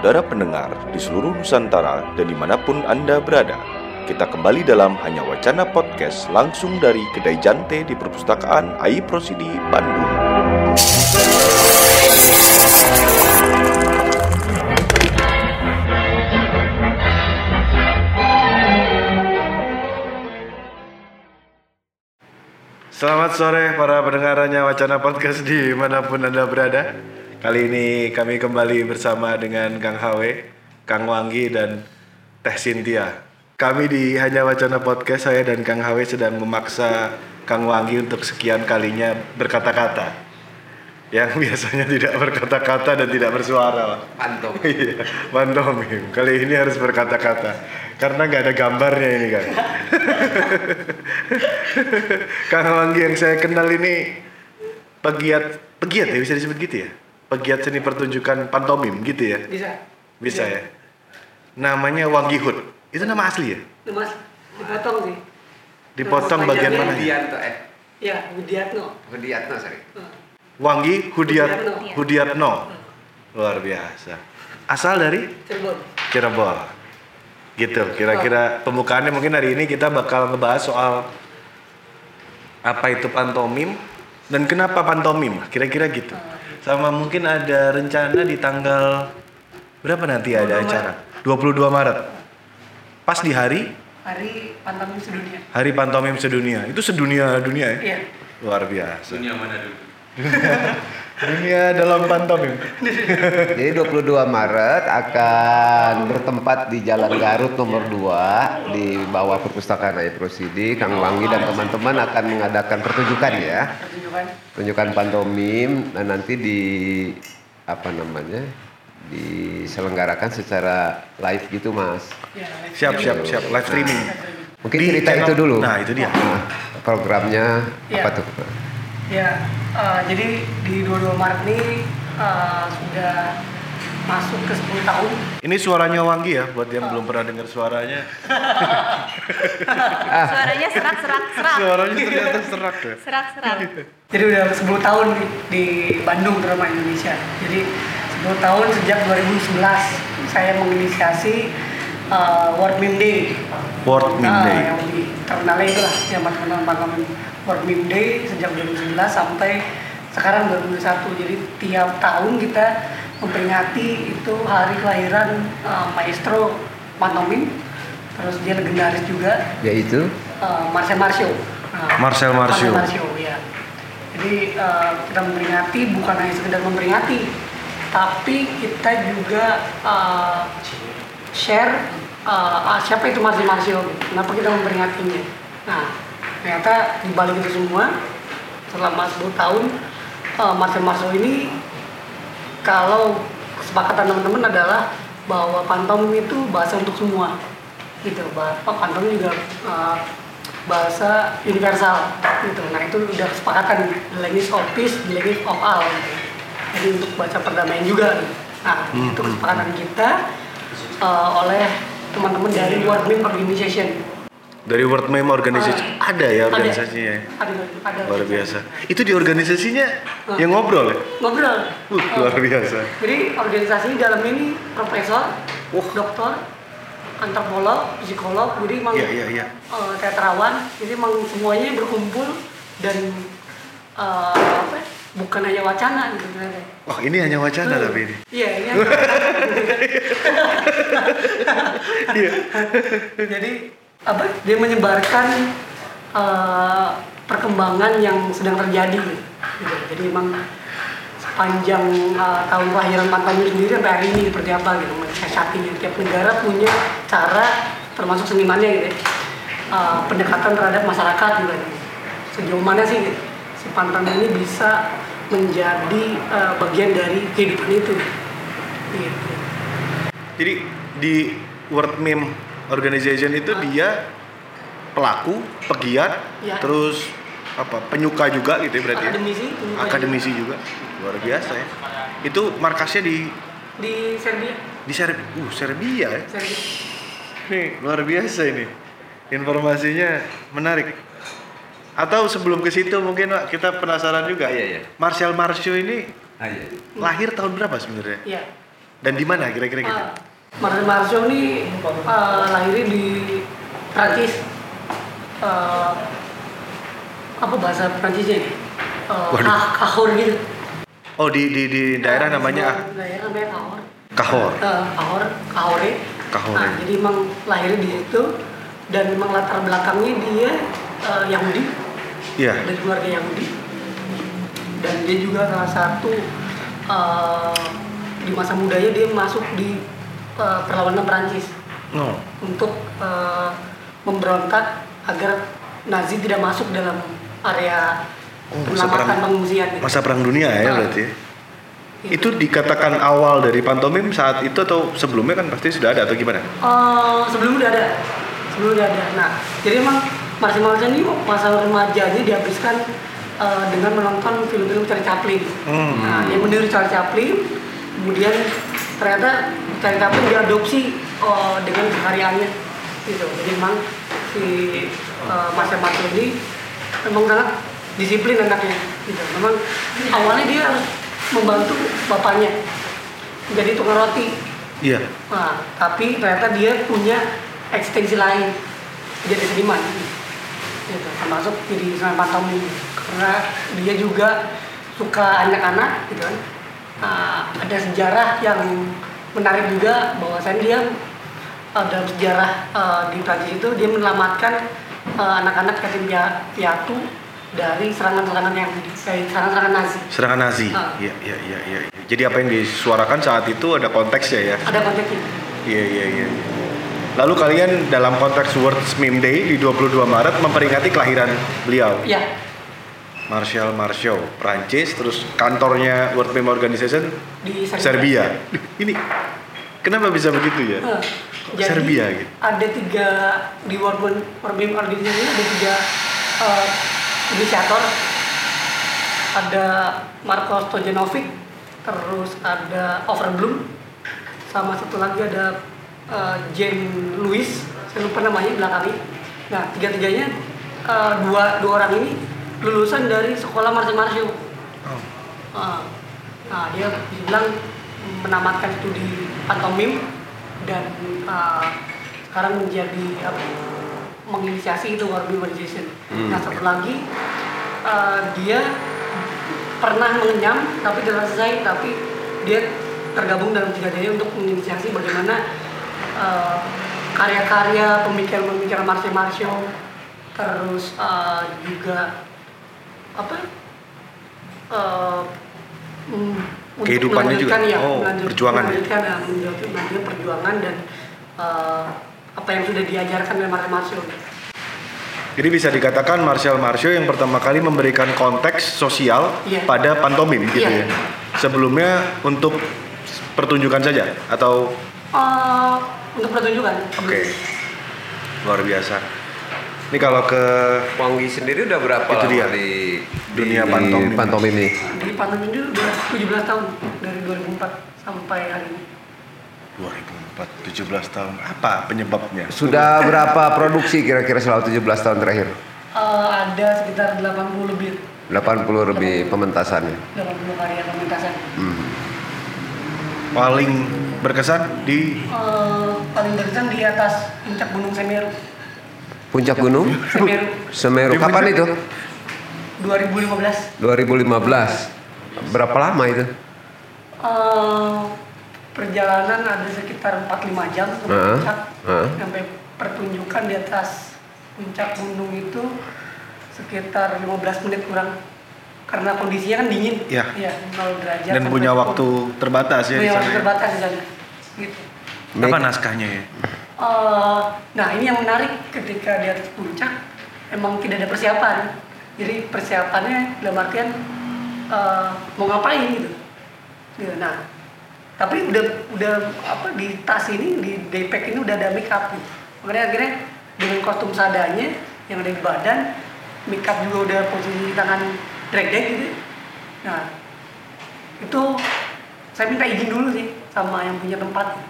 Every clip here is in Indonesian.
saudara pendengar di seluruh Nusantara dan di mana pun Anda berada. Kita kembali dalam Hanya Wacana Podcast langsung dari Kedai Jante di Perpustakaan AI Prosidi, Bandung. Selamat sore para pendengarannya Wacana Podcast di mana pun Anda berada. Kali ini kami kembali bersama dengan Kang Hawe, Kang Wanggi, dan Teh Sintia. Kami di Hanya Wacana Podcast, saya dan Kang Hawe sedang memaksa Kang Wanggi untuk sekian kalinya berkata-kata. Yang biasanya tidak berkata-kata dan tidak bersuara. Pantom. Iya, pantomim. Kali ini harus berkata-kata. Karena nggak ada gambarnya ini kan. Kang Wanggi yang saya kenal ini pegiat, pegiat ya bisa disebut gitu ya? Pegiat seni pertunjukan pantomim gitu ya? Bisa. Bisa ya? Namanya Wanggi Hud. Itu nama asli ya? Mas, dipotong sih. Dipotong Nama bagian mana? ya? Budianto eh Ya, Budiatno. Budiatno sorry. Eh, Wanggi Hudiat, Hudiatno. Hudiatno. Luar biasa. Asal dari Cirebon. Cirebon. Gitu, kira-kira pembukaannya mungkin hari ini kita bakal ngebahas soal apa itu pantomim dan kenapa pantomim, kira-kira gitu. Sama mungkin ada rencana di tanggal berapa nanti ada 22 acara? 22 Maret. Pas di hari Hari Pantomim Sedunia. Hari Pantomim Sedunia. Itu sedunia dunia ya? Iya. Luar biasa. Dunia mana dulu? Dunia dalam pantomim. Jadi 22 Maret akan bertempat di Jalan Garut nomor 2 di bawah perpustakaan Ayah Prosidi. Kang Wangi dan teman-teman akan mengadakan pertunjukan ya. Pertunjukan. Pertunjukan pantomim dan nanti di apa namanya? diselenggarakan secara live gitu, Mas. Ya, live Siap, streaming. siap, siap. Live streaming. Mungkin Di cerita channel- itu dulu. Nah, itu dia. Nah, programnya Iya. apa tuh? Ya, eh, jadi di 22 Maret ini eh, sudah masuk ke 10 tahun. Ini suaranya Wanggi ya, buat yang belum pernah dengar suaranya. Suaranya serak serak serak Suaranya ternyata serak ya. serak serak. Jadi udah 10 tahun di, di Bandung terutama Indonesia. Jadi 10 tahun sejak 2011 saya menginisiasi eh, World Meme Day. World Meme Nah, Day. yang terkenalnya itulah yang terkenal pantomim World Meme Day sejak 2011 sampai sekarang 2021. Jadi tiap tahun kita memperingati itu hari kelahiran eh, maestro pantomim. Terus dia legendaris juga Yaitu eh, Marcel Marcio. Nah, Marcel Marcio. Marcio, ya. Jadi eh, kita memperingati bukan hanya sekedar memperingati, tapi kita juga eh, share eh, ah, siapa itu Marcel Marcio, kenapa kita memperingatinya. Nah, ternyata di balik itu semua selama 10 tahun eh, Marcel Marcio ini kalau kesepakatan teman-teman adalah bahwa pantomim itu bahasa untuk semua. Gitu bahwa pantomim juga uh, bahasa universal. Gitu nah itu udah kesepakatan the language of peace the language of all. Gitu. jadi untuk baca perdamaian juga. Nah itu kesepakatan kita uh, oleh teman-teman dari World Meme Organization Dari World Meme Organization ada ya Ada. organisasinya. ya? ada, ada Luar biasa. Itu di organisasinya yang ngobrol ya? ngobrol Uh, luar biasa. Jadi organisasi dalam ini profesor, dokter, antropolog, psikolog, jadi emang Iya, iya, iya. eh, teatrawan, jadi emang semuanya berkumpul dan eh, apa? Bukan hanya wacana gitu sebenarnya. Wah, ini hanya wacana Hmm. tapi ini. Iya, ini. Iya. jadi apa? Dia menyebarkan eh, perkembangan yang sedang terjadi. Gitu. Jadi emang sepanjang eh, tahun kelahiran pantomim sendiri sampai hari ini seperti apa gitu mensiasatinya. Tiap negara punya cara termasuk senimannya gitu. eh, pendekatan terhadap masyarakat juga. gitu. Sejauh mana sih gitu, si pantomim ini bisa menjadi eh, bagian dari kehidupan itu. Gitu. Jadi di World Meme Organization itu dia pelaku, pegiat, Ya. terus apa penyuka juga gitu ya berarti ya? Akademisi, penyuka akademisi juga luar biasa ya itu markasnya di di Serbia. di Serbia uh Serbia ya Serbia. nih luar biasa ini informasinya menarik atau sebelum ke situ mungkin Pak, kita penasaran juga Iya, iya. Marcel Marcio ini Ah iya. lahir tahun berapa sebenarnya Iya. Dan di mana kira-kira gitu? Uh, Marcel Marceau ini uh, lahirnya di Prancis. Uh, apa bahasa Prancisnya? Uh, Waduh. kah- kahor gitu. Oh di di di daerah Nah, namanya daerah namanya kahor. Kahor. Uh, kahor, kahore. Kahore. Nah, jadi emang lahirnya di situ dan memang latar belakangnya dia uh, Yahudi Iya. dari keluarga Yahudi dan dia juga salah satu uh, di masa mudanya dia masuk di uh, perlawanan Perancis Oh. untuk uh, memberontak agar Nazi tidak masuk dalam area Oh, masa perang- pengungsian. gitu. Masa perang dunia ya Nah. berarti. ya? Itu dikatakan awal dari pantomim saat itu atau sebelumnya kan pasti sudah ada atau gimana? Eh, sebelum udah ada, sebelum udah ada. Nah, jadi emang Marcel ini masa remajanya dihabiskan eh, dengan menonton film-film Charlie Chaplin. Hmm. Nah, dia meniru Charlie Chaplin, kemudian ternyata Charlie Chaplin diadopsi eh, dengan kesehariannya, gitu. Jadi emang si eh, Marcel Marcel ini memang sangat disiplin anaknya, gitu. Memang awalnya dia harus membantu bapaknya jadi tukang roti Iya. Nah, tapi ternyata dia punya ekstensi lain jadi seniman gitu, termasuk jadi seniman pantomim karena dia juga suka anak-anak gitu kan Nah, ada sejarah yang menarik juga bahwasannya dia uh, dalam sejarah uh, di Prancis itu dia menyelamatkan uh, anak-anak yatim pia- piatu dari serangan-serangan yang dari serangan-serangan Nazi Serangan Nazi. Iya, iya, iya, iya. Jadi apa yang disuarakan saat itu ada konteksnya ya? ada konteksnya Iya, iya, iya. Lalu kalian dalam konteks World Meme Day di 22 Maret memperingati kelahiran beliau, ya Martial Martial, Prancis, terus kantornya World Meme Organization di Serbia. Duh, Ini kenapa bisa begitu ya? Kok jadi Serbia gitu? ada tiga di World World Organisasi ini ada tiga eh, inisiator ada Marko Stojanovic terus ada Overbloom sama satu lagi ada eh, Jane Lewis saya lupa namanya belakangnya nah tiga tiganya dua dua orang ini lulusan dari sekolah Marcel Marceau Oh. Ah, nah dia bilang menamatkan studi pantomim dan ah, sekarang menjadi apa, menginisiasi itu Warby Organization. Nah satu lagi ah, dia pernah mengenyam tapi tidak selesai tapi dia tergabung dalam tiga daya untuk menginisiasi bagaimana ah, karya-karya pemikiran-pemikiran Marcel Marceau terus ah, juga apa mm, untuk Kehidupannya juga? ya, Oh, perjuangan ya? melanjutkan, ya, melanjutkan, melanjutkan perjuangan dan eh, apa yang sudah diajarkan oleh Marcel Marceau. Jadi bisa dikatakan Martial Martial yang pertama kali memberikan konteks sosial Iya. pada pantomim gitu Iya. ya. Sebelumnya untuk pertunjukan saja atau Eh, untuk pertunjukan. oke luar biasa. Ini kalau ke Wangi sendiri udah berapa Itu lama dia. di Dunia di pantomim. pantomim ini? Di pantomim itu udah 17 tahun dari 2004 sampai hari ini. 2004 17 tahun apa penyebabnya? Sudah berapa produksi kira-kira selama 17 tahun terakhir? Eh, ada sekitar 80 lebih 80 lebih pementasannya. 80 karya pementasan. Hmm. Paling berkesan di Eh, paling berkesan di atas puncak Gunung Semeru. Puncak gunung? Semeru Semeru. Kapan itu? 2015. 2015. Berapa lama itu? Eh, perjalanan ada sekitar 4-5 jam sampai Heeh, puncak heeh. sampai pertunjukan di atas puncak gunung itu sekitar 15 menit kurang karena kondisinya kan dingin Iya. Iya, 0 derajat dan punya 10. waktu terbatas ya di punya waktu sana. ya? terbatas di sana gitu Apa naskahnya ya? Eh, nah ini yang menarik ketika di atas puncak emang tidak ada persiapan jadi persiapannya dalam artian eh, mau ngapain gitu Gitu, nah tapi udah udah apa di tas ini di daypack ini udah ada make up gitu. makanya akhirnya dengan kostum sadanya yang ada di badan make up juga udah posisi tangan drag drag gitu nah itu saya minta izin dulu sih sama yang punya tempat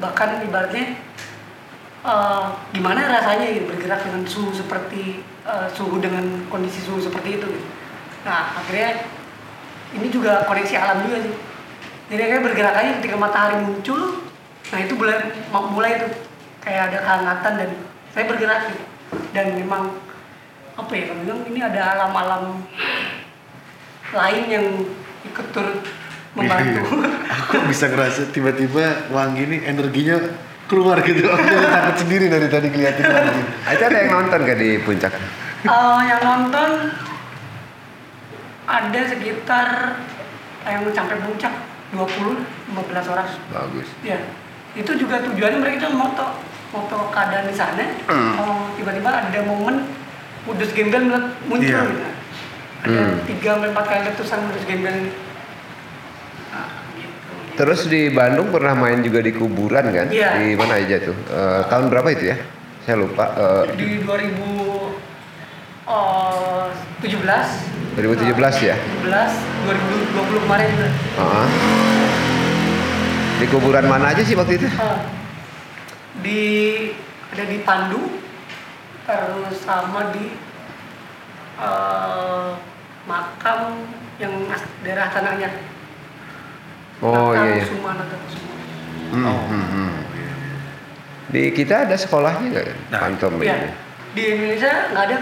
bahkan ibaratnya eh, gimana rasanya gitu bergerak dengan suhu seperti eh, suhu dengan kondisi suhu seperti itu gitu. nah akhirnya ini juga koneksi alam juga sih Jadi kayak bergerak aja ketika matahari muncul, nah itu mulai mulai tuh kayak ada kehangatan dan saya bergerak gitu. Dan memang apa ya, kami bilang ini ada alam-alam lain yang ikut turut membantu. Aku bisa ngerasa tiba-tiba Wangi ini energinya keluar gitu. Aku jadi takut sendiri dari tadi ngeliatin Wangi. Itu ada yang nonton gak di puncak? Eh, yang nonton ada sekitar yang sampai puncak 20 15 orang. Bagus. Ya. Itu juga tujuannya mereka cuma moto moto keadaan di sana. Hmm. Oh, tiba-tiba ada momen Udus Gembel muncul Iya. gitu. Ada Hmm. tiga empat kali letusan Udus Gembel. Nah, gitu. Terus di Bandung pernah main juga di kuburan kan? Iya. Di mana aja tuh? Eh, tahun berapa itu ya? Saya lupa. Eh, Di 2017 2017 ya? 2017 2020 kemarin juga. Heeh. Di kuburan mana aja sih waktu itu? Ah, di ada di Pandu terus sama di eh, makam yang daerah tanahnya Oh makam iya iya. Sumana atau Sumana. Hmm, hmm, hmm. Di kita ada sekolahnya nggak? Nah, Pantom Iya. ini. di Indonesia nggak ada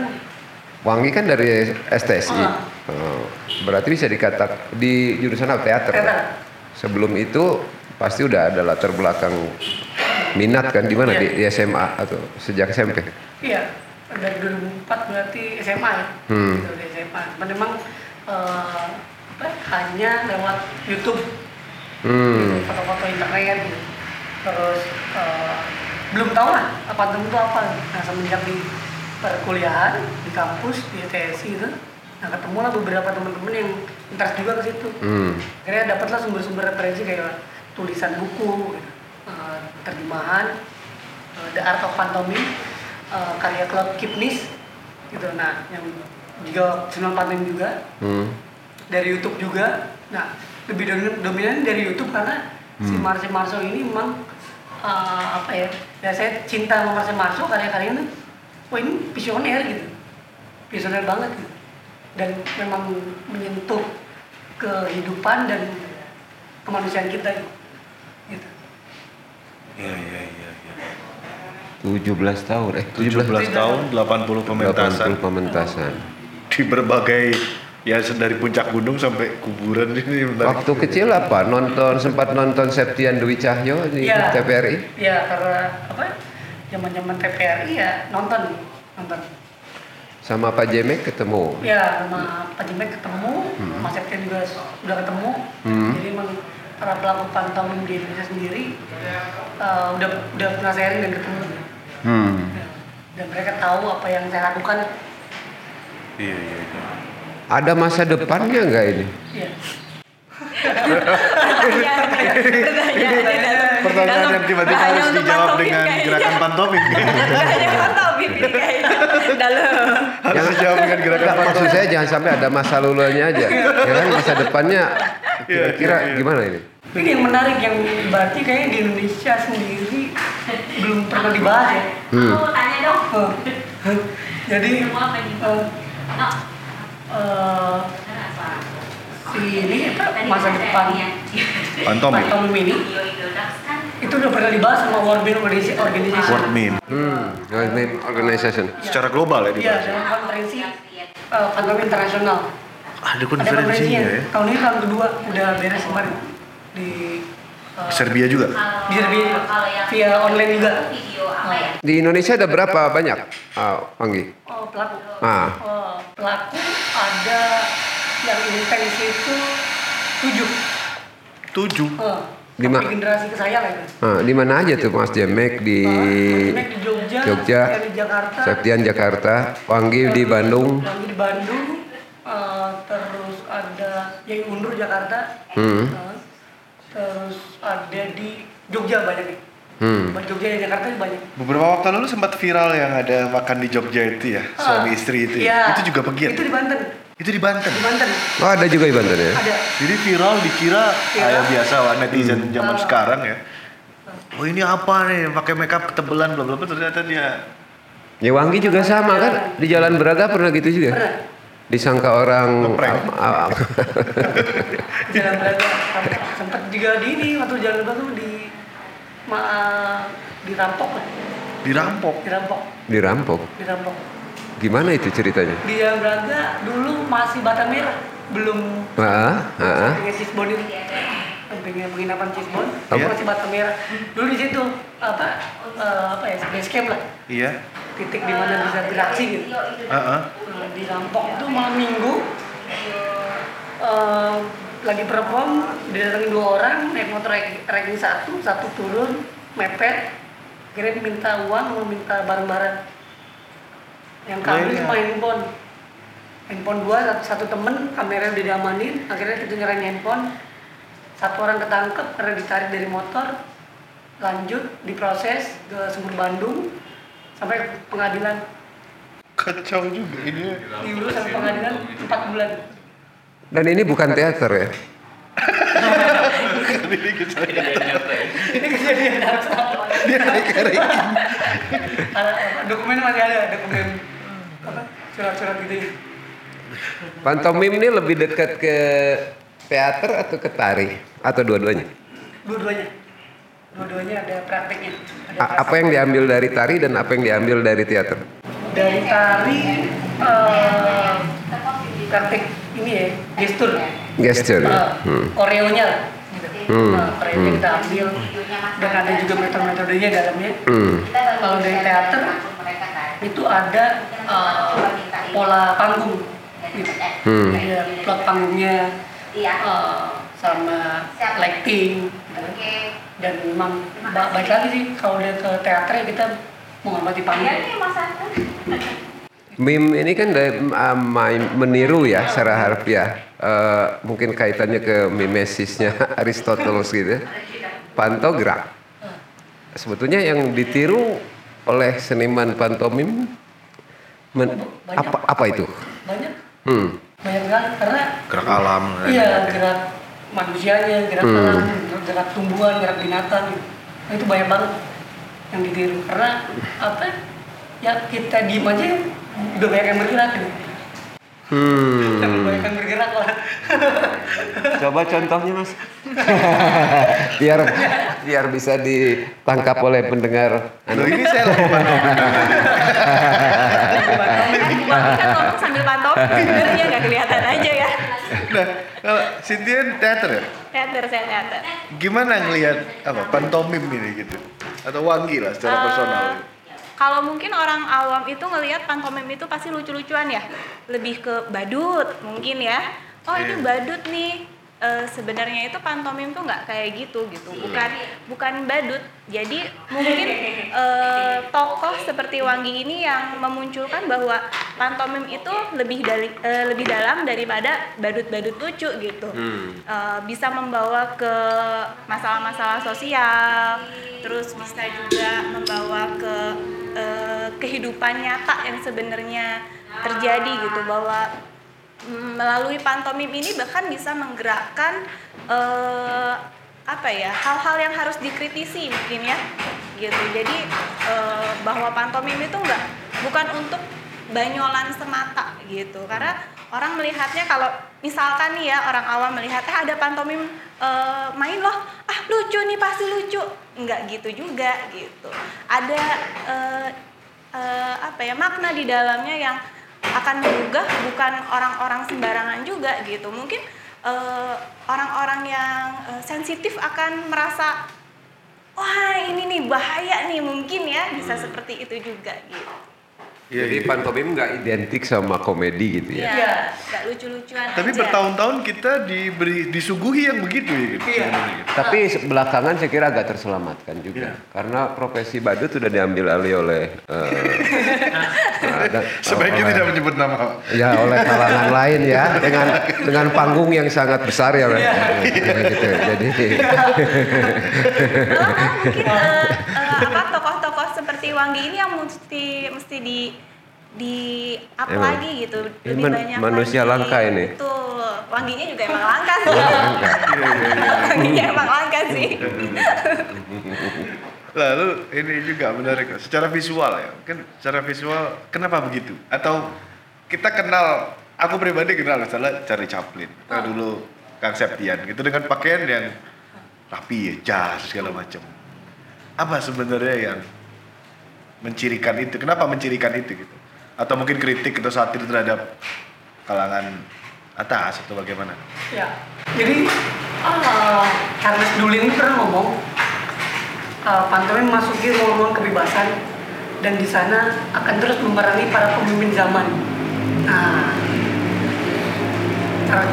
Wangi kan dari STSI. Ah. Oh, berarti bisa dikatak di jurusan apa teater? Teater. Sebelum itu pasti udah ada latar belakang minat kan di mana Iya. di, di SMA atau sejak SMP? iya dari 2004 berarti SMA ya Hmm. gitu, dari SMA memang eh, apa, hanya lewat YouTube Hmm. foto-foto internet gitu. terus eh, belum tahu lah apa itu apa nah semenjak di perkuliahan di kampus di TSI itu nah ketemu lah beberapa teman-teman yang interest juga ke situ Hmm. akhirnya dapatlah sumber-sumber referensi kayak tulisan buku gitu, terjemahan eh, The Art of Pantomime eh, karya Claude Kipnis gitu nah yang juga 945 juga Hmm. dari YouTube juga. Nah, lebih dominan, dari YouTube karena si Marcel Marceau ini memang uh, apa ya? Ya saya cinta sama Marcel Marceau karya-karyanya tuh, wah ini visioner gitu, visioner banget gitu. Dan memang menyentuh kehidupan dan kemanusiaan kita gitu. Iya iya iya. iya. 17 tahun eh 17 tahun 80 pementasan 80 pementasan. di berbagai ya dari puncak gunung sampai kuburan ini menarik. Waktu kecil apa? Nonton sempat nonton Septian Dwi Cahyo di Iya. TVRI? Ya karena apa? Zaman-zaman TVRI ya nonton, nonton. Sama Pak Jemek ketemu. Ya, sama Pak Jimek ketemu, Mas Septian juga sudah ketemu. Hmm. Jadi emang para pelaku pantomim di Indonesia sendiri eh, udah udah pernah sharing dan ketemu. Hmm. Dan mereka tahu apa yang saya lakukan. Iya iya. iya. Ada masa depannya nggak ini? Iya. Pertanyaan yang tiba-tiba harus dijawab dengan gerakan pantomim. Pantomim kayaknya. Dalam. harus dijawab dengan gerakan Nggak, maksud pantomim. saya jangan sampai ada masa lalunya aja. Ya kan masa depannya kira-kira iya, iya. gimana ini? Ini yang menarik yang berarti kayaknya di Indonesia sendiri belum pernah dibahas ya. Hmm. Aku tanya dong. Eh, Jadi Mau apa nih? eh, No. eh, si ini apa, masa depan Pantomim. pantomim ini Video itu kan itu udah pernah dibahas sama World Organi- Organization. Word meme. Hmm. Government Organization. Secara global ya Iya, dibahas. dalam konferensi uh, internasional. Ada Ada konferensinya ya. Tahun ini tahun kedua udah beres kemarin di uh, Serbia juga. Di Serbia juga. Via online juga. Di Indonesia ada berapa banyak? Ah, Anggi? Oh, pelaku. Ah. Oh, pelaku ada yang intens itu tujuh. Tujuh. Uh, Di ma- tapi generasi ke saya lah itu. Ah, di mana aja tuh Mas Jemek di Jemek di Jogja, Jogja, di Jakarta, Septian Jakarta, Wanggi di Bandung. Lagi di Bandung, eh, terus ada yang Undur Jakarta, Hmm. eh, terus ada di Jogja banyak nih. Hmm. Jogja dan Jakarta banyak. Beberapa waktu lalu sempat viral yang ada makan di Jogja itu ya, suami Ah, istri itu. iya. Ya. Itu juga pegiat. Itu di Banten. Itu di Banten. Di Banten Oh ada juga di Banten ya? ada. Jadi viral dikira Viral. kayak biasa lah netizen zaman Ah. sekarang ya. Oh ini apa nih pakai makeup ketebelan bla bla bla ternyata dia Ya Wanggi juga sama kan? Di Jalan Braga pernah gitu juga? Pernah. Disangka orang jalan berada sempat, juga di ini waktu jalan berada tuh di ma, dirampok lah. Dirampok. dirampok dirampok. dirampok Gimana itu ceritanya? di jalan berada dulu masih bata merah belum Ah, ah, ah. Sampingnya penginapan Cisbon Apa? itu masih bata merah dulu di situ apa eh, apa ya base camp lah Iya. titik di mana bisa beraksi gitu Heeh. Nah, dirampok itu malam minggu eh, lagi perform didatengin dua orang naik motor ranking satu satu turun mepet kira minta uang mau minta barang-barang yang kabur Iya. cuma handphone handphone gua satu, satu temen kamera udah diamanin akhirnya kita nyerahin handphone satu orang ketangkep karena ditarik dari motor lanjut diproses ke sumur Bandung sampai pengadilan. Kacau juga ini. diurus sampai pengadilan 4 bulan. Dan ini bukan teater ya? ini kejadian nyata ada apa, dokumen masih ada dokumen. Apa? Surat-surat gitu ya. Pantomim ini lebih dekat ke teater atau ke tari atau dua-duanya? dua-duanya dua-duanya ada prakteknya ada A- apa yang diambil dari tari dan apa yang diambil dari teater? dari tari eh, praktek ini ya gestur Gesture. Eh, Hmm. koreonya lah gitu. Hmm, koreonya hmm. kita ambil dan ada juga metode-metodenya dalamnya Hmm. kalau dari teater itu ada eh, pola panggung gitu. Hmm. Ada plot panggungnya eh, sama lighting gitu. dan memang ba- baik lagi sih kalau udah ke teater ya kita mengamati panggung Meme ini kan dari uh, main- meniru ya secara harfiah. Eh, mungkin kaitannya ke mimesisnya Aristoteles gitu. ya. Pantogerak. Sebetulnya yang ditiru oleh seniman pantomim men- apa apa itu? banyak Hmm. Banget karena Gerak alam. iya gerak manusianya gerak Hmm. alam gerak tumbuhan gerak binatang gitu. Nah, itu banyak banget yang ditiru karena apa ya kita diem aja udah banyak yang bergerak gitu. Hmm. banyak yang bergerak lah Coba contohnya mas. biar biar bisa ditangkap oleh pendengar. Anu. ini saya lagi sambil sebenarnya nggak kelihatan aja ya. Nah, kalau Cynthia teater ya? Teater, saya teater. Gimana ngelihat apa pantomim ini gitu? Atau Wangi lah secara Eh, personal. Kalau mungkin orang awam itu ngelihat pantomim itu pasti lucu-lucuan ya, lebih ke badut mungkin ya. Oh ini Iya. badut nih. Eh, sebenarnya itu pantomim tuh nggak kayak gitu gitu, bukan bukan badut. Jadi mungkin eh, tokoh seperti Wangi ini yang memunculkan bahwa pantomim itu lebih dari eh, lebih dalam daripada badut-badut lucu gitu. Eh, bisa membawa ke masalah-masalah sosial, terus bisa juga membawa ke eh, kehidupan nyata yang sebenarnya terjadi gitu bahwa melalui pantomim ini bahkan bisa menggerakkan eh, apa ya hal-hal yang harus dikritisi mungkin ya gitu. Jadi eh, bahwa pantomim itu enggak bukan untuk banyolan semata gitu. Karena orang melihatnya kalau misalkan nih ya orang awam melihatnya ada pantomim eh, main loh. Ah lucu nih pasti lucu. Enggak gitu juga gitu. Ada eh, eh, apa ya makna di dalamnya yang akan menggugah bukan orang-orang sembarangan juga gitu mungkin eh, orang-orang yang eh, sensitif akan merasa wah ini nih bahaya nih mungkin ya bisa seperti itu juga gitu Iya, Jadi iya. pantomim nggak identik sama komedi gitu ya? ya Iya. nggak lucu-lucuan Tapi aja. bertahun-tahun kita diberi disuguhi yang begitu ya gitu. Iya. gitu. Tapi belakangan saya kira agak terselamatkan juga Iya. karena profesi badut sudah diambil alih oleh eh, Sebaiknya oleh- tidak menyebut nama. ya oleh kalangan lain ya dengan dengan panggung yang sangat besar ya Mas. gitu. Jadi Malah mungkin eh, eh, apa tokoh-tokoh seperti Wangi ini yang mesti mesti di di Emang. lagi gitu Ini lebih man- banyak manusia lagi. langka ini. Betul. Wanginya juga emang langka sih. Iya, Wanginya emang langka sih. Lalu ini juga menarik secara visual ya. Kan secara visual kenapa begitu? Atau kita kenal aku pribadi kenal misalnya cari Chaplin, nah, dulu Kang Septian gitu dengan pakaian yang rapi ya, jas segala macam. Apa sebenarnya yang mencirikan itu? Kenapa mencirikan itu gitu? Atau mungkin kritik atau satir terhadap kalangan atas atau bagaimana? Ya, jadi uh, Charles Dulin pernah ngomong uh, pantomim masuki ruang-ruang kebebasan dan di sana akan terus memerangi para pemimpin zaman. Nah,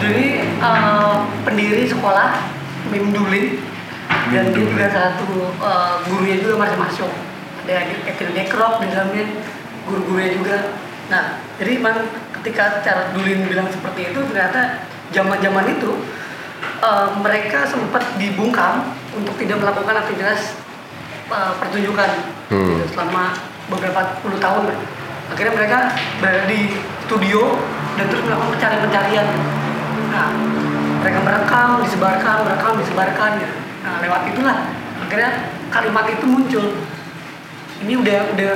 ini uh, pendiri sekolah Mim Dulin dan dia juga satu uh, gurunya juga Marcel Masuk. Ada Ethel Dekrok di dalamnya guru-gurunya juga. Nah, jadi memang ketika cara Dulin bilang seperti itu ternyata zaman-zaman itu uh, mereka sempat dibungkam untuk tidak melakukan aktivitas uh, pertunjukan Hmm. gitu, selama beberapa puluh tahun. Akhirnya mereka berada di studio dan terus melakukan pencarian-pencarian. Nah, mereka merekam, disebarkan, merekam, disebarkan. Gitu. Nah, lewat itulah akhirnya kalimat itu muncul. Ini udah udah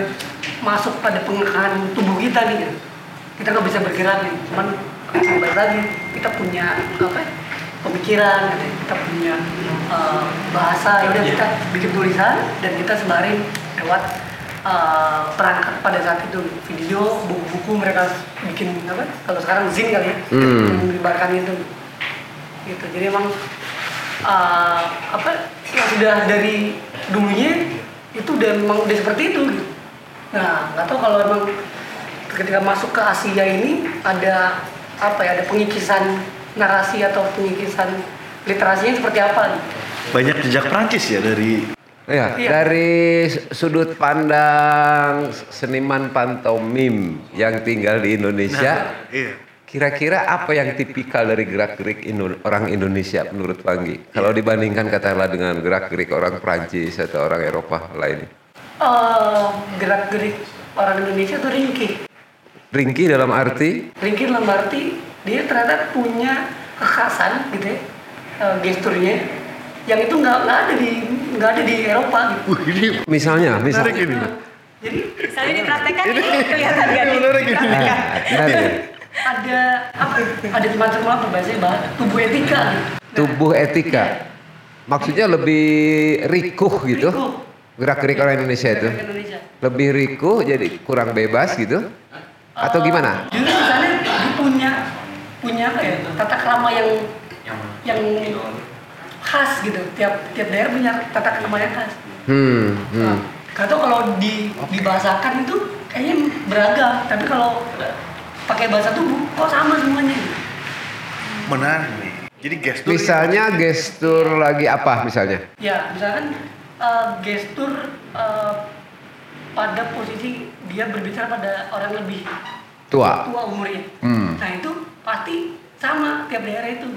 masuk pada pengekangan tubuh kita nih. Gitu kita nggak bisa bergerak nih cuman kembali lagi kita punya apa ya, pemikiran gitu. kita punya uh, bahasa ya udah kita bikin tulisan dan kita sebarin lewat uh, perangkat pada saat itu video buku-buku mereka bikin apa kalau sekarang zin kali ya Hmm. yang menyebarkan itu gitu jadi emang uh, apa yang sudah dari dulunya itu udah memang udah seperti itu gitu. nah nggak tahu kalau emang ketika masuk ke Asia ini ada apa ya ada pengikisan narasi atau pengikisan literasinya seperti apa. Banyak jejak Prancis ya dari Ya, Iya. dari sudut pandang seniman pantomim yang tinggal di Indonesia, iya. kira-kira apa yang tipikal dari gerak-gerik Indo- orang Indonesia menurut Panggi? Kalau dibandingkan katakanlah dengan gerak-gerik orang Prancis atau orang Eropa lainnya. Eh, gerak-gerik orang Indonesia tuh ringkih Ringkih dalam arti ringkih dalam arti dia ternyata punya kekhasan gitu ya eh, gesturnya yang itu nggak nggak ada di nggak ada di Eropa gitu ini misalnya, menarik misalnya. ini. jadi Misalnya dipraktekkan ini kelihatan gak nih? menarik ini. Nah, ya? ada apa ada semacam apa bahasanya bah tubuh etika gitu. Nah, Tubuh etika. Maksudnya lebih rikuh gitu. Gerak-gerik orang Indonesia itu. Lebih rikuh jadi kurang bebas gitu. Atau gimana? Justru misalnya dia punya punya apa ya tata krama yang yang khas gitu. Tiap tiap daerah punya tata krama yang khas. Hmm, Nah, hmm. Gak tau kalau di dibahasakan itu kayaknya beragam. Tapi kalau pakai bahasa tubuh kok sama semuanya. Menarik nih. Jadi gestur Misalnya gestur lagi apa misalnya? Ya, misalkan eh, gestur eh, pada posisi dia berbicara pada orang lebih Tua. tua umurnya. Hmm. Nah itu pasti sama tiap daerah itu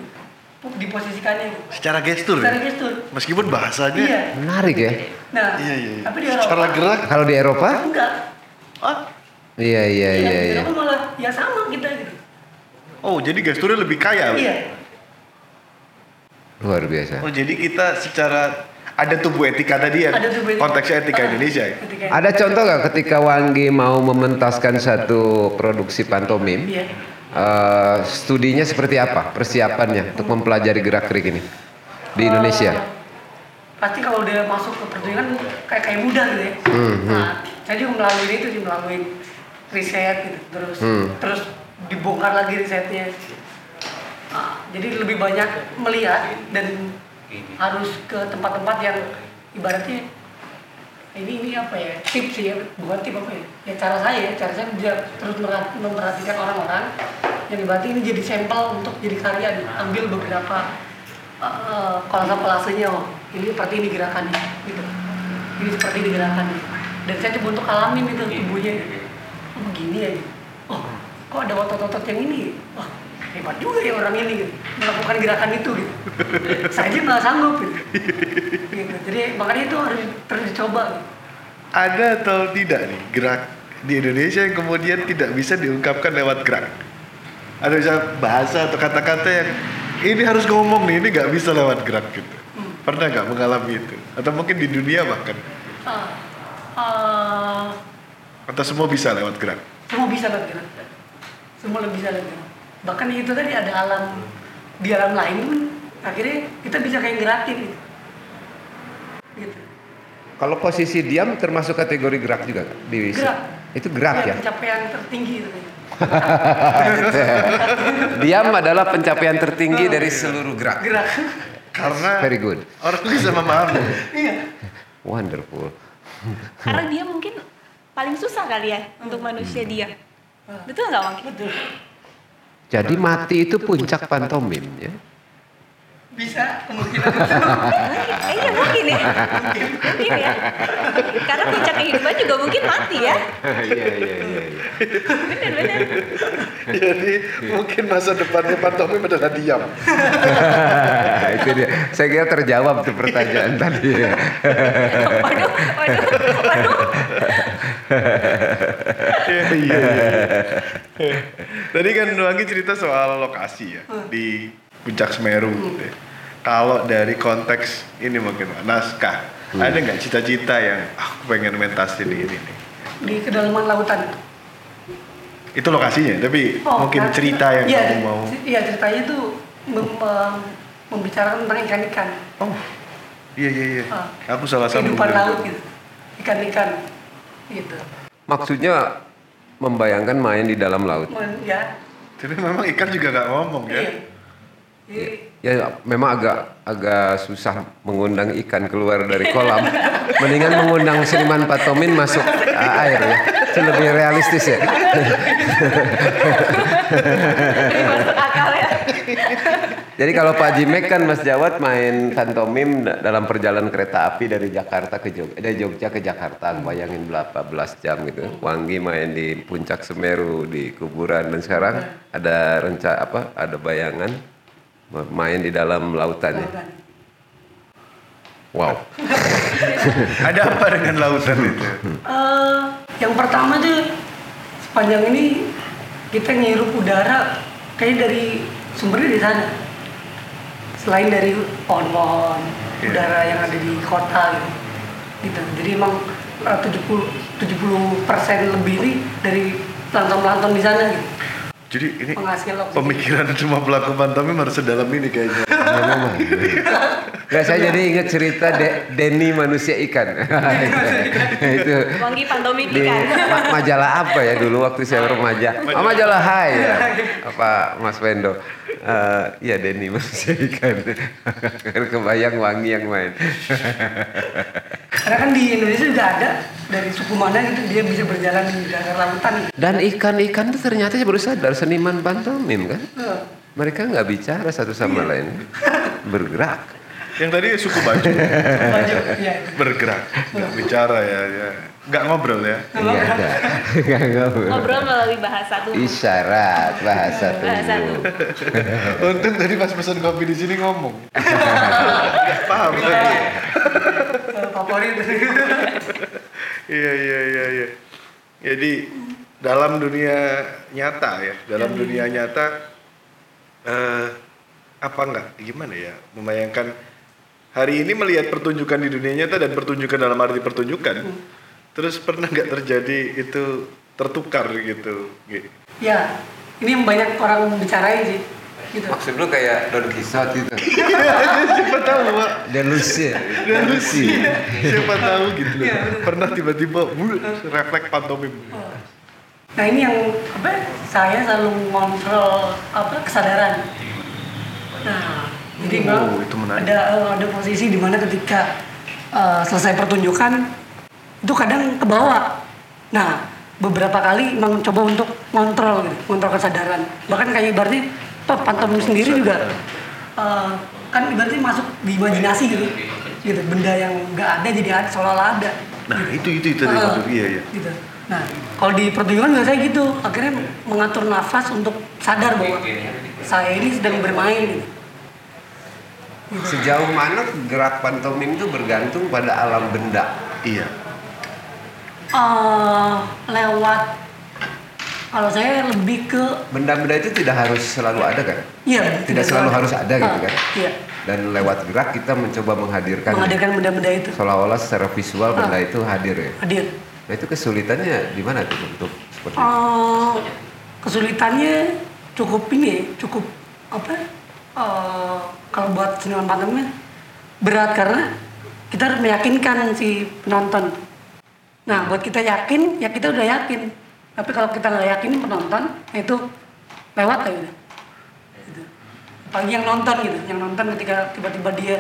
diposisikannya. secara gestur. Secara ya? gestur. Meskipun bahasanya Iya. Menarik ya. Nah, Iya, iya, iya. tapi di Eropa Secara gerak. Kalau di Eropa? enggak. Ah. Iya iya iya di iya. Eropa malah ya sama kita gitu. Oh, jadi gesturnya lebih kaya. Iya. Luar biasa. Oh, jadi kita secara ada tubuh etika tadi ya. Ada tubuh etika. Konteksnya etika Ah, Indonesia ya. etika- Ada contoh nggak ketika Wanggi mau mementaskan satu produksi pantomim? Iya. Eh, studinya seperti apa? Persiapannya untuk mempelajari gerak-gerik ini di Indonesia? Eh, pasti kalau udah masuk ke pertunjukan kayak kayak mudah gitu ya. Hmm, hmm. Nah, juga melalui itu sih melalui riset gitu, terus Hmm. terus dibongkar lagi risetnya. Nah, jadi lebih banyak melihat dan harus ke tempat-tempat yang ibaratnya ini ini apa ya tips sih ya bukan tip apa ya? Ya cara saya ya cara saya bisa terus memperhatikan orang-orang. Yang ibaratnya ini jadi sampel untuk jadi karya ambil beberapa uh, kolase kolasenya oh. Ini seperti ini gerakannya gitu. Ini seperti ini gerakannya. Dan saya coba untuk alamin itu tubuhnya. oh begini ya oh. Kok ada otot-otot yang ini? Wah hebat juga ya orang ini gitu. melakukan gerakan itu gitu saya aja nggak sanggup gitu. gitu jadi makanya itu harus terus dicoba gitu. Ada atau tidak nih gerak di Indonesia yang kemudian tidak bisa diungkapkan lewat gerak? Ada bisa bahasa atau kata-kata yang ini harus ngomong nih, ini nggak bisa lewat gerak gitu. Pernah nggak mengalami itu? Atau mungkin di dunia bahkan? Ah, ah, Atau semua bisa lewat gerak? semua bisa lah gerak semua lebih bisa lah gerak bahkan itu tadi ada alam di alam lain pun akhirnya kita bisa kayak gerakin gitu. gitu. Kalau posisi diam termasuk kategori gerak juga di Gerak. Itu gerak ya. pencapaian tertinggi itu diam adalah pencapaian tertinggi dari seluruh gerak. gerak Karena Very good. orang bisa memahami. iya Wonderful. Karena dia mungkin paling susah kali ya untuk manusia dia. Betul nggak Wang? betul Jadi mati itu puncak pantomim ya. bisa kemungkinan Eh, iya mungkin ya. mungkin ya. Karena puncak kehidupan juga mungkin mati ya. Iya iya iya. Benar-benar. Jadi mungkin masa depannya pantomim adalah diam. itu dia. Saya kira terjawab tuh pertanyaan tadi. Waduh, waduh, waduh. Iya, iya, iya. Tadi kan Wangi cerita soal lokasi ya di puncak Semeru. gitu ya. Kalau dari konteks ini mungkin Pak, naskah, ada nggak cita-cita yang "Ah, aku pengen mentas ini ini nih? di kedalaman lautan Itu lokasinya, tapi mungkin nah, cerita yang iya, kamu mau. iya ceritanya itu mem- mem- membicarakan tentang ikan-ikan Oh, iya iya iya. Ah. Aku salah sambung. kehidupan laut itu. gitu ikan-ikan gitu Maksudnya membayangkan main di dalam laut. Ya Tapi memang ikan juga nggak ngomong ya. iya Jadi, Ya memang agak agak susah mengundang ikan keluar dari kolam. Mendingan mengundang seniman patomin masuk air ya. Itu lebih realistis ya. Jadi kalau Pak Jimek kan Mas Jawat main pantomim da- dalam perjalanan kereta api dari Jakarta ke Jogja, dari Jogja ke Jakarta, bayangin berapa belas jam gitu. Wangi main di puncak Semeru di kuburan dan sekarang ada rencana apa? Ada bayangan ma- main di dalam lautan ya. lautan. Wow. Ada apa dengan lautan itu? Eh, yang pertama tuh sepanjang ini kita ngirup udara kayak dari sumbernya di sana. Selain dari pohon-pohon, Iya. udara yang ada di kota gitu. gitu. Jadi emang eh, 70 70 persen lebih nih dari plankton-plankton di sana gitu. Jadi ini pemikiran semua pelaku pantomim harus sedalam ini kayaknya. Nggak, saya jadi ingat cerita De- Denny manusia ikan. itu Wangi pantomim di ikan. ma- majalah apa ya dulu waktu saya remaja? Oh, majalah Hai ya. Apa Mas Wendo? Eh, Iya Denny manusia ikan. Kebayang wangi yang main. Karena kan di Indonesia juga ada dari suku mana gitu dia bisa berjalan di dasar lautan. Dan ikan-ikan itu ternyata saya baru sadar seniman pantomim kan. Mereka nggak bicara satu sama lain, bergerak. Yang tadi suku baju baju, ya. bergerak, nggak bicara ya, ya. nggak ngobrol ya. Iya ada. Nggak ngobrol. Ngobrol melalui bahasa tubuh. Isyarat bahasa Bahasa tubuh. Untung tadi pas pesan kopi di sini ngomong. Nggak paham tadi. Eh, favorit. Iya iya iya iya. Jadi dalam dunia nyata ya, dalam dunia nyata eh apa enggak gimana ya membayangkan hari ini melihat pertunjukan di dunia nyata dan pertunjukan dalam arti pertunjukan. Terus pernah nggak terjadi itu tertukar gitu? Gi? ya, ini yang banyak orang bicarain sih. Gitu. Maksud lu kayak Don Quixote itu. Siapa tahu, Pak. Delusi. Delusi. Siapa tahu gitu. Pernah tiba-tiba refleks pantomim. Nah ini yang apa? Saya selalu mengontrol apa kesadaran. Nah, jadi Oh, itu menarik. ada eh, ada posisi di mana ketika eh, selesai pertunjukan itu kadang ke bawah. Nah, beberapa kali memang coba untuk ngontrol gitu, ngontrol kesadaran. Bahkan kayak berarti toh pantomim sendiri juga eh, kan berarti masuk di imajinasi gitu. Gitu, benda yang nggak ada jadi ada seolah-olah ada. Nah, itu itu itu Ah, maksud iya iya. gitu. Nah, kalau di pertunjukan biasanya gitu, akhirnya mengatur nafas untuk sadar bahwa saya ini sedang bermain. Sejauh mana gerak pantomim itu bergantung pada alam benda. Iya. Eh, lewat kalau saya lebih ke Benda-benda itu tidak harus selalu ada kan? iya Tidak selalu harus ada gitu Ah, kan? Iya, Dan lewat gerak kita mencoba menghadirkan menghadirkan benda-benda itu seolah-olah secara visual benda Ah. itu hadir ya. hadir. Nah itu kesulitannya di mana tuh untuk seperti itu? Eh, kesulitannya cukup ini cukup apa? Eh, kalau buat seniman pantomimnya berat karena kita harus meyakinkan si penonton. Nah buat kita yakin ya kita udah yakin. Tapi kalau kita nggak yakinin penonton ya itu lewat aja udah gitu. apalagi yang nonton gitu. Yang nonton ketika tiba-tiba dia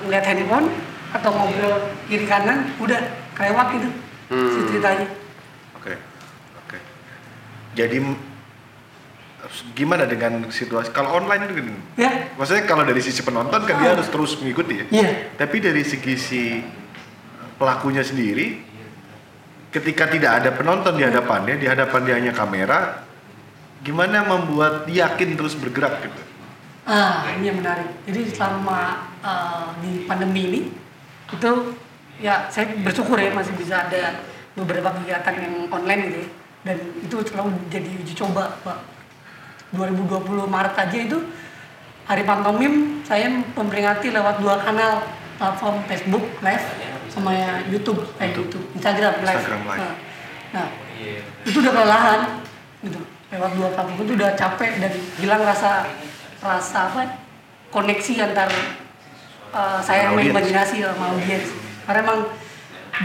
ngeliat handphone atau ngobrol kiri kanan udah kelewat gitu si ceritanya Oke, oke. Jadi m- gimana dengan situasi kalau online itu gini? ya Maksudnya kalau dari sisi penonton kan dia harus terus mengikuti ya. Iya. Tapi dari segi si pelakunya sendiri, ketika tidak ada penonton di hadapannya, di hadapan dia hanya kamera, gimana membuat dia yakin terus bergerak gitu? Ah, ini yang menarik. Jadi selama uh, di pandemi ini itu ya saya bersyukur ya masih bisa ada beberapa kegiatan yang online gitu ya. Dan itu selalu jadi uji coba, Pak. 2020 Maret aja itu Hari Pantomim saya memperingati lewat dua kanal platform Facebook Live sama ya YouTube, eh YouTube, Instagram Live. Instagram Live. Nah, nah, itu udah kelelahan gitu. Lewat dua platform itu udah capek dan hilang rasa rasa apa koneksi antar uh, saya Audiens. imajinasi sama audiens karena emang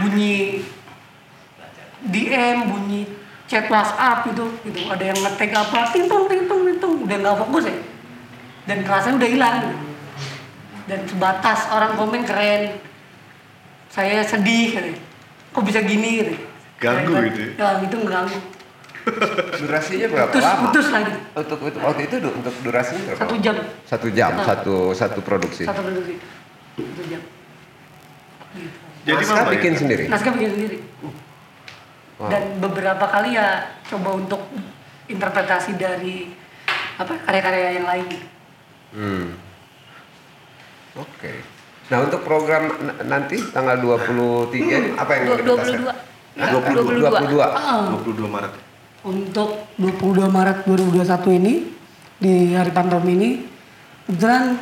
bunyi DM bunyi chat WhatsApp gitu gitu ada yang ngetek apa tintong tintong tintong udah nggak fokus ya dan rasanya udah hilang gitu. dan sebatas orang komen keren saya sedih gitu. kok bisa gini gitu Ganggu gitu ya itu ngeganggu Durasinya berapa putus lama? putus lagi Untuk, untuk waktu itu untuk durasinya berapa? satu jam Satu jam, satu satu produksi. satu produksi satu jam. Jadi Naskah bikin sendiri. naskah bikin sendiri Wow. dan beberapa kali ya coba untuk interpretasi dari apa karya-karya yang lain Hmm. Oke. Nah untuk program nanti tanggal 23 apa yang dipentaskan? 22. Hah? 22. 22. Ah, 22 Maret. untuk 22 Maret 2021 ini di hari pantom ini kebetulan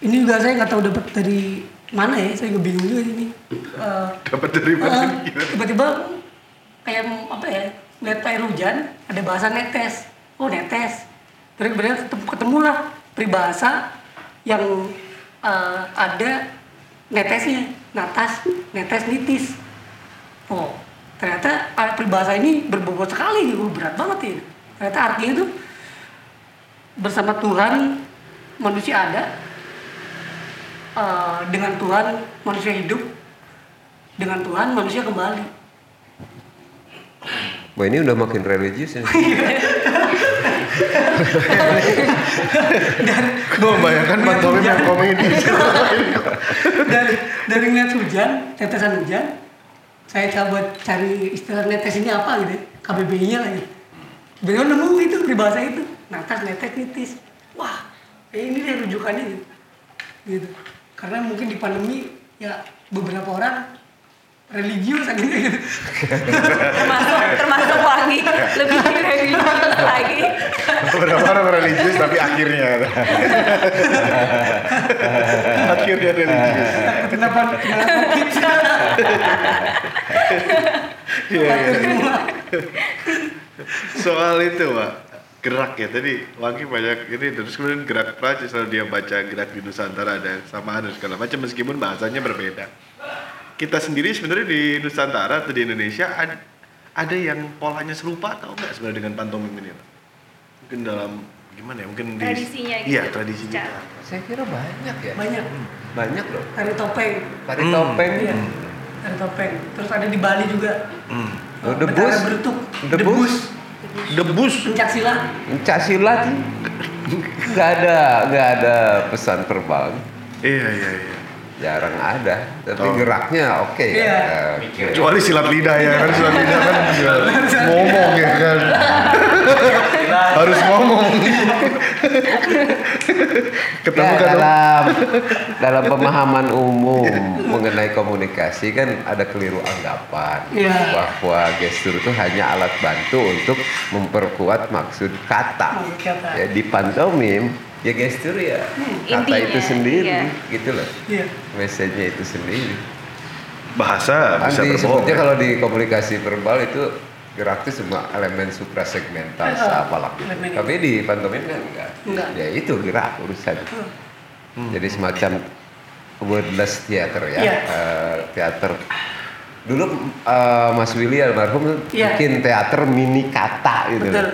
ini juga saya nggak tahu dapat dari mana ya? Saya juga bingung juga ini Eh, Dapat dari mana? eh, tiba-tiba kayak apa ya lihat air hujan ada bahasa netes. Oh netes. Terus kemudian ketemu, ketemulah peribahasa yang eh, ada netesnya. Natas netes nitis. Oh ternyata ah, peribahasa ini berbobot sekali. Oh, berat banget ya. Ternyata artinya itu bersama Tuhan manusia ada eh, dengan Tuhan manusia hidup dengan Tuhan manusia kembali. Wah ini udah makin religius ya. Gue bayangkan pantomim yang komedi. dari dari ngeliat hujan tetesan hujan saya coba cari istilah netes ini apa gitu KBBI nya lagi beliau nemu itu peribahasa itu. Natas netes nitis. Wah ini deh rujukannya gitu. gitu karena mungkin di pandemi ya beberapa orang religius aja gitu termasuk termasuk wangi lebih religius lagi Beberapa orang religius tapi akhirnya. akhirnya religius. kenapa kenapa kita Iya, iya. Soal itu, Pak. Gerak ya tadi Wangi banyak ini terus kemudian gerak Prancis kalau dia baca gerak di Nusantara ada samaan dan segala macam meskipun bahasanya berbeda. Kita sendiri sebenarnya di Nusantara atau di Indonesia ada, ada yang polanya serupa atau enggak sebenarnya dengan pantomim ini? Mungkin dalam gimana ya? Mungkin di Tradisinya gitu. Iya, tradisinya. Saya kira banyak ya. banyak Banyak loh. tari topeng Tari Hmm. topeng. iya tari topeng terus ada di Bali juga Hmm. Oh, debus. Berutuk Debus. Debus. pencak silat Pencak silat. Nggak ada, nggak ada pesan verbal. Iya, iya, iya. Jarang ada. Tapi Oh. geraknya oke. ya. Iya. Oke. Kecuali silat lidah ya kan silat lidah kan ngomong ya kan. Harus ngomong. Ketemu Ya, kan dalam dalam pemahaman umum mengenai komunikasi kan ada keliru anggapan Iya. bahwa gestur itu hanya alat bantu untuk memperkuat maksud kata. Kata. Ya di pantomim ya gestur ya kata Intinya, itu sendiri iya. gitu loh. iya Message-nya itu sendiri. bahasa Kan bisa berbohong. ya. kalau di komunikasi verbal itu gerak itu semua elemen suprasegmental Eh, apalah gitu. Tapi di pantomim kan enggak. Enggak. Ya itu gerak urusan. Jadi semacam wordless theater ya. Iya. Eh, teater. Dulu eh, Mas Willy almarhum Iya. bikin teater mini kata gitu. Betul.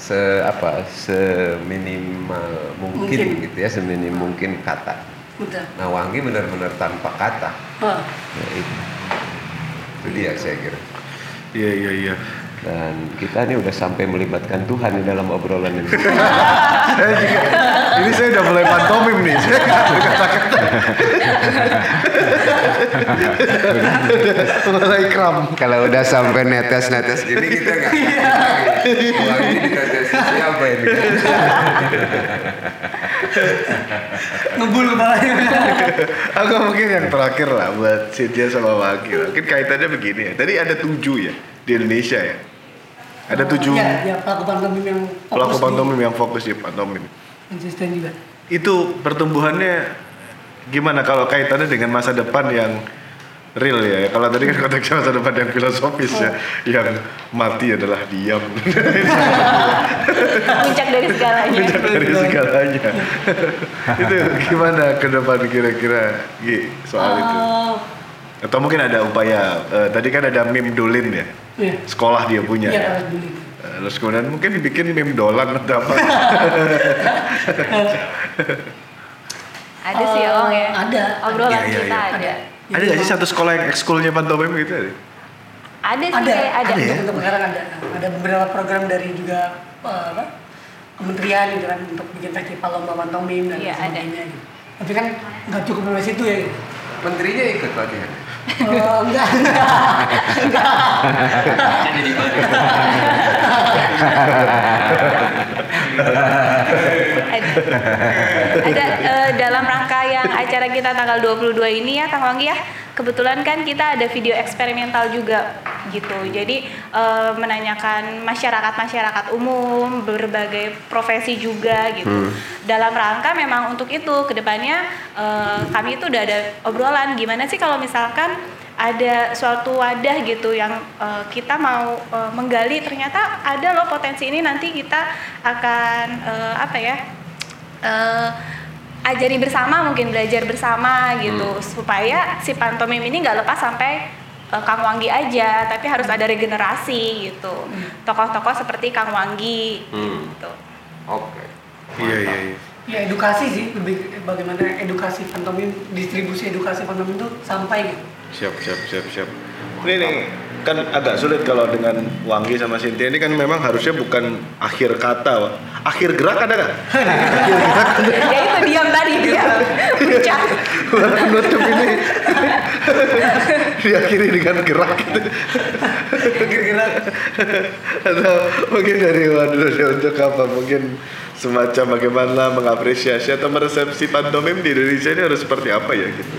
Se apa seminimal mungkin, Mungkin. gitu ya, seminim mungkin kata. Betul. Nah Wangi benar-benar tanpa kata. Ah, Ya, itu. itu dia saya kira. Iya iya iya. Dan kita ini udah sampai melibatkan Tuhan di dalam obrolan ini. Saya juga, ini saya udah mulai pantomim nih. Saya nggak berkata-kata. mulai kram. Kalau udah sampai netes-netes gini kita nggak. Wah ini ditetes siapa ini? ngebul kepalanya. Aku mungkin yang terakhir lah buat Cynthia sama Wakil. Mungkin kaitannya begini ya. Tadi ada tujuh ya di Indonesia ya. Ada tujuh Ya, ya pelaku pantomim yang fokus pelaku di- pantomim yang fokus di pantomim. konsisten juga. Itu pertumbuhannya gimana kalau kaitannya dengan masa depan yang real ya? Kalau tadi kan konteksnya masa depan yang filosofis ya, yang mati adalah diam. puncak dari segalanya Puncak dari segalanya. itu gimana ke depan kira-kira soal itu? Atau mungkin ada upaya, eh, tadi kan ada meme dolin ya, Iya. sekolah dia punya. Iya, ya. harus beli. Eh, Terus kemudian mungkin bikin meme dolan atau apa? ada sih ya Ong ya Eh, ada. obrolan Iya, iya, kita iya. ada ada nggak sih satu sekolah yang ekskulnya pantomim gitu? ada? ada sih Ada, kayak ada, Ada ya? Untuk, sekarang ada. Ada beberapa program dari juga eh, apa? Kementerian gitu kan untuk bikin festival lomba pantomim dan Iya, ada. sebagainya. Gitu. Tapi kan nggak cukup sampai situ ya. Gitu. Menterinya ikut latihan. Oh, enggak, enggak, ada, eh, dalam yang acara kita tanggal 22 ini ya Kang Wanggi ya. Kebetulan kan kita ada video eksperimental juga gitu. Jadi eh, menanyakan masyarakat masyarakat umum berbagai profesi juga gitu. Dalam rangka memang untuk itu ke depannya eh, kami itu udah ada obrolan. Gimana sih kalau misalkan ada suatu wadah gitu yang eh, kita mau eh, menggali? Ternyata ada loh potensi ini nanti kita akan eh, apa ya ajari bersama mungkin belajar bersama gitu supaya si pantomim ini nggak lepas sampai eh, Kang Wanggi aja tapi harus ada regenerasi gitu tokoh-tokoh seperti Kang Wanggi Hmm. gitu Oke. Iya iya iya. Ya edukasi sih, lebih bagaimana edukasi pantomim, distribusi edukasi pantomim itu sampai gitu. Siap siap siap siap. Ini nih kan agak sulit kalau dengan Wangi sama Cynthia ini kan memang harusnya bukan akhir kata, Wak. akhir gerak ada nggak? akhir gerak ada. ya itu diam tadi dia Buat penutup ini diakhiri dengan gerak gitu. gerak atau mungkin dari waduh untuk apa mungkin semacam bagaimana mengapresiasi atau meresepsi pantomim di Indonesia ini harus seperti apa ya gitu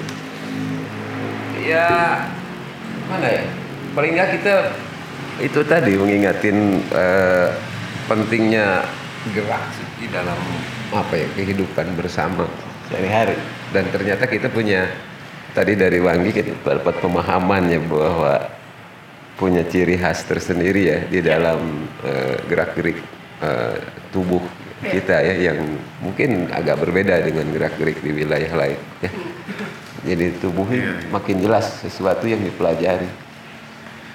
Ya mana ya? Paling nggak kita itu tadi mengingatin eh, pentingnya gerak di dalam apa ya kehidupan bersama sehari-hari dan ternyata kita punya tadi dari Wangi kita dapat pemahaman ya bahwa punya ciri khas tersendiri ya di dalam eh, gerak-gerik eh, tubuh kita ya yang mungkin agak berbeda dengan gerak-gerik di wilayah lain ya. Jadi tubuhnya makin jelas sesuatu yang dipelajari.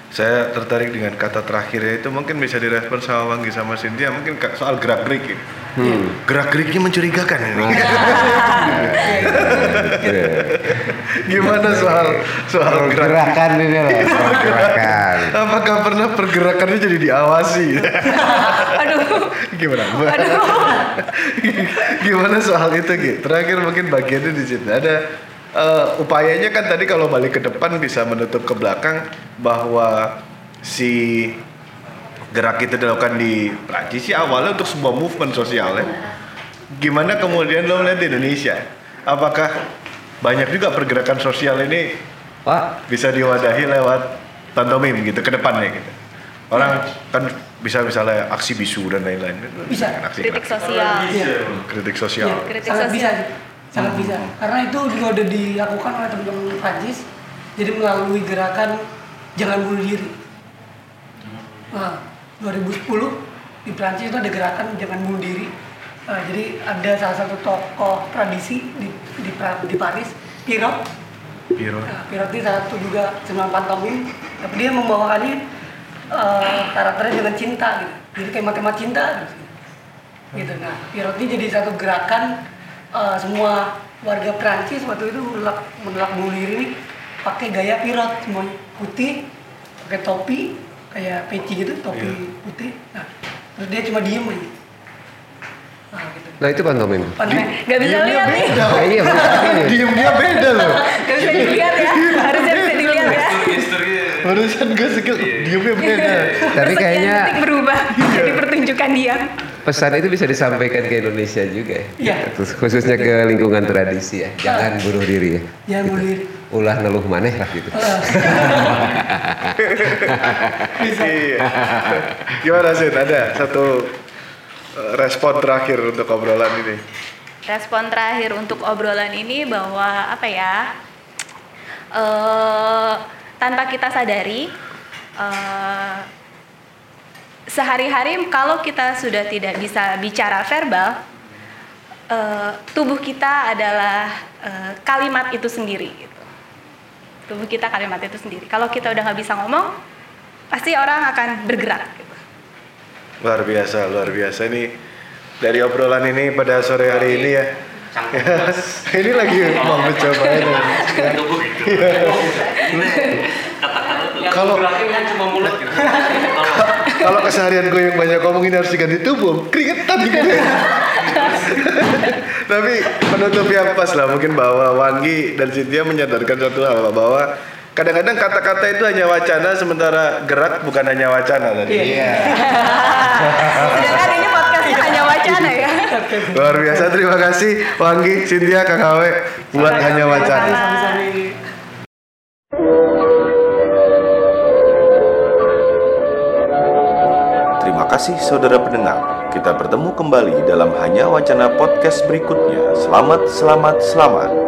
Saya tertarik dengan kata terakhirnya itu mungkin bisa direspon sama Wangi sama Cynthia mungkin soal gerak gerik ya. gerak geriknya mencurigakan ini. Gimana soal soal gerak Gerakan ini loh, soal gerakan. apakah pernah pergerakannya jadi diawasi? Aduh. Gimana? Gimana soal itu gitu terakhir mungkin bagiannya di situ. Ada eh, upayanya kan tadi kalau balik ke depan bisa menutup ke belakang bahwa si gerak itu dilakukan di Prancis sih awalnya untuk sebuah movement sosial ya gimana kemudian lo melihat di Indonesia apakah banyak juga pergerakan sosial ini Pak, bisa diwadahi lewat pantomim gitu ke depannya gitu. Orang kan bisa misalnya aksi bisu dan lain-lain. Bisa. Aksi kritik sosial kritik sosial. Iya, Kritik sangat sosial. bisa sangat bisa karena itu juga udah dilakukan oleh teman-teman Prancis jadi melalui gerakan jangan bunuh diri Nah, 2010 di Prancis itu ada gerakan jangan bunuh diri. Nah, jadi ada salah satu tokoh tradisi di di, di Paris, Pirot. Piro. Nah, Pirot salah satu juga seniman pantomim, tapi dia membawakannya eh, karakternya dengan cinta gitu. Jadi kayak tema cinta gitu. Gitu. Nah, Pirot ini jadi satu gerakan eh, semua warga Prancis waktu itu menolak menolak bunuh diri ini pakai gaya Pirot semuanya putih, pakai topi kayak peci gitu, topi Iya. putih. Nah, terus dia cuma diem aja. Nah, gitu. Nah itu pantomim. Pantomim. Gak bisa lihat nih. beda. Nah, iya. Diem dia beda loh. Gak bisa dilihat ya. Harusnya bisa dilihat ya. Barusan gue skill diemnya beda. Tapi Sekian kayaknya detik berubah jadi pertunjukan dia. Pesan itu bisa disampaikan ke Indonesia juga ya. Iya. Terus Khususnya ke lingkungan tradisi ya. Jangan bunuh diri ya. Jangan bunuh diri. Ulah neluh maneh lah gitu. Iya. Gimana sih? Ada satu eh, respon terakhir untuk obrolan ini. Respon terakhir untuk obrolan ini bahwa apa ya? eh tanpa kita sadari eh, sehari-hari kalau kita sudah tidak bisa bicara verbal, eh, tubuh kita adalah eh, kalimat itu sendiri. Gitu. Tubuh kita kalimat itu sendiri. Kalau kita udah nggak bisa ngomong, pasti orang akan bergerak. Gitu. Luar biasa, luar biasa ini dari obrolan ini pada sore hari ini ya. ini lagi mau mencoba ini. Kalau kan cuma mulut gitu. kalau keseharian gue yang banyak ngomong ini harus diganti tubuh, keringetan gitu. Tapi penutup yang pas lah mungkin bahwa Wangi dan Cynthia menyadarkan satu hal bahwa kadang-kadang kata-kata itu hanya wacana sementara gerak bukan hanya wacana tadi. Iya. Sedangkan ini podcastnya hanya wacana ya. Luar biasa terima kasih Wangi, Cynthia, Kang Hawe buat hanya wacana. Kasih saudara pendengar. Kita bertemu kembali dalam Hanya Wacana Podcast berikutnya. Selamat, selamat, selamat.